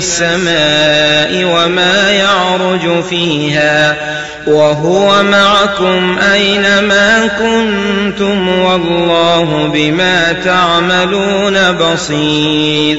السماء وما يعرج فيها وهو معكم أينما كنتم والله بما تعملون بصير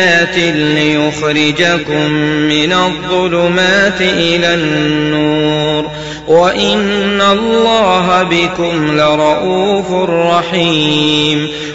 ليخرجكم من الظلمات إلى النور وان الله بكم لرءوف رحيم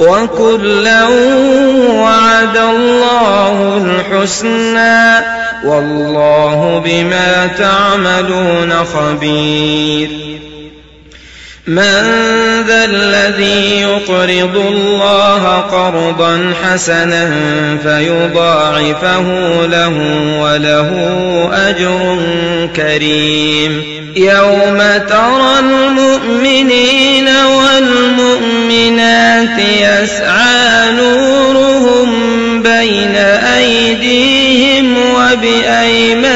وكلا وعد الله الحسنى والله بما تعملون خبير. من ذا الذي يقرض الله قرضا حسنا فيضاعفه له وله أجر كريم. يوم ترى المؤمنين والمؤمنات يسعى نورهم بين أيديهم وبأيمانهم.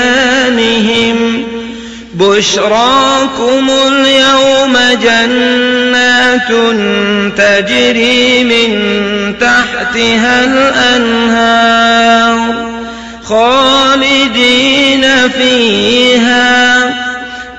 بشراكم اليوم جنات تجري من تحتها الأنهار خالدين فيها.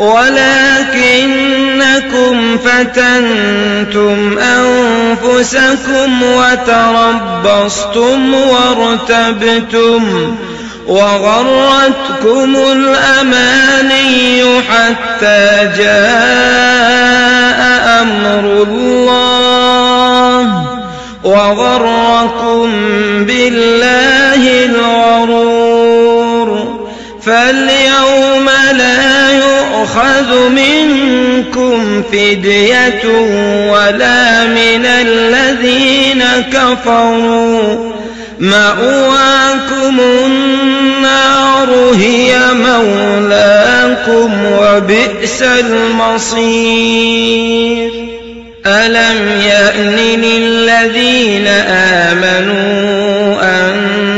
ولكنكم فتنتم أنفسكم وتربصتم وارتبتم وغرتكم الأماني حتى جاء أمر الله يؤخذ منكم فدية ولا من الذين كفروا مأواكم النار هي مولاكم وبئس المصير. ألم يأن للذين آمنوا أن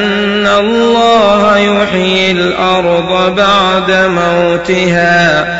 أن الله يحيي الأرض بعد موتها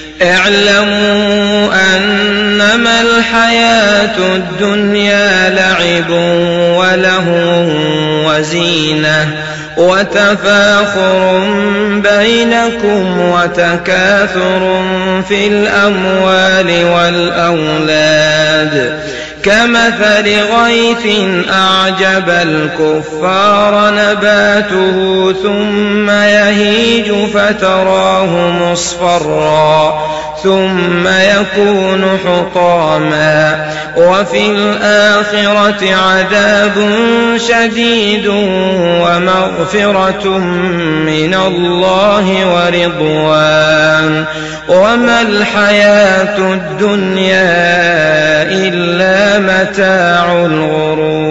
اعلموا أنما الحياة الدنيا لعب وله وزينة وتفاخر بينكم وتكاثر في الأموال والأولاد كمثل غيث أعجب الكفار نباته ثم يهيج فتراه مصفرا ثم يكون حطاما. وفي الآخرة عذاب شديد ومغفرة من الله ورضوان. وما الحياة الدنيا إلا متاع الغرور.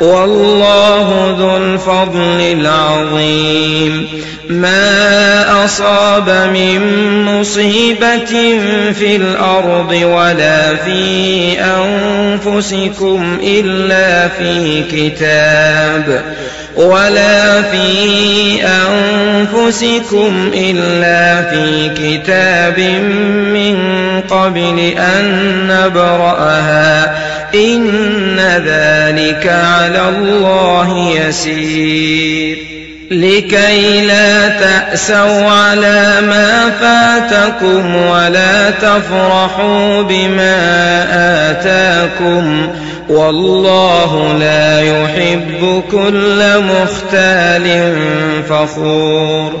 والله ذو الفضل العظيم. ما أصاب من مصيبة في الأرض ولا في أنفسكم إلا في كتاب ولا في أنفسكم إلا في كتاب من قبل أن نبرأها. إن ذلك على الله يسير. لكي لا تأسوا على ما فاتكم ولا تفرحوا بما آتاكم. والله لا يحب كل مختال فخور.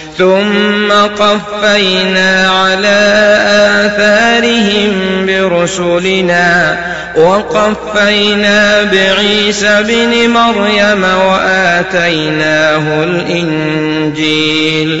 ثم قفينا على آثارهم برسلنا وقفينا بعيسى بن مريم وآتيناه الإنجيل.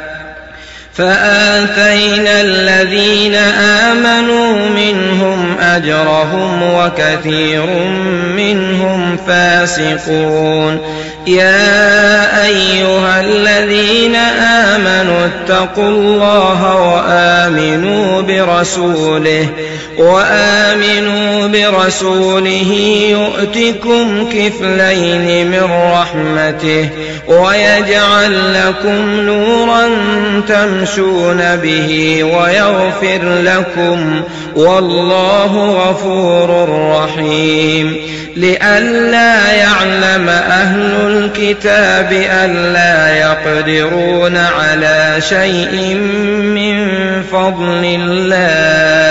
فآتينا الذين آمنوا منهم أجرهم وكثير منهم فاسقون. يا أيها الذين آمنوا اتقوا الله وآمنوا برسوله وآمنوا برسوله يؤتكم كفلين من رحمته ويجعل لكم نورا تمشون به ويغفر لكم والله غفور رحيم. لئلا يعلم أهل الكتاب ألا يقدرون على شيء من فضل الله.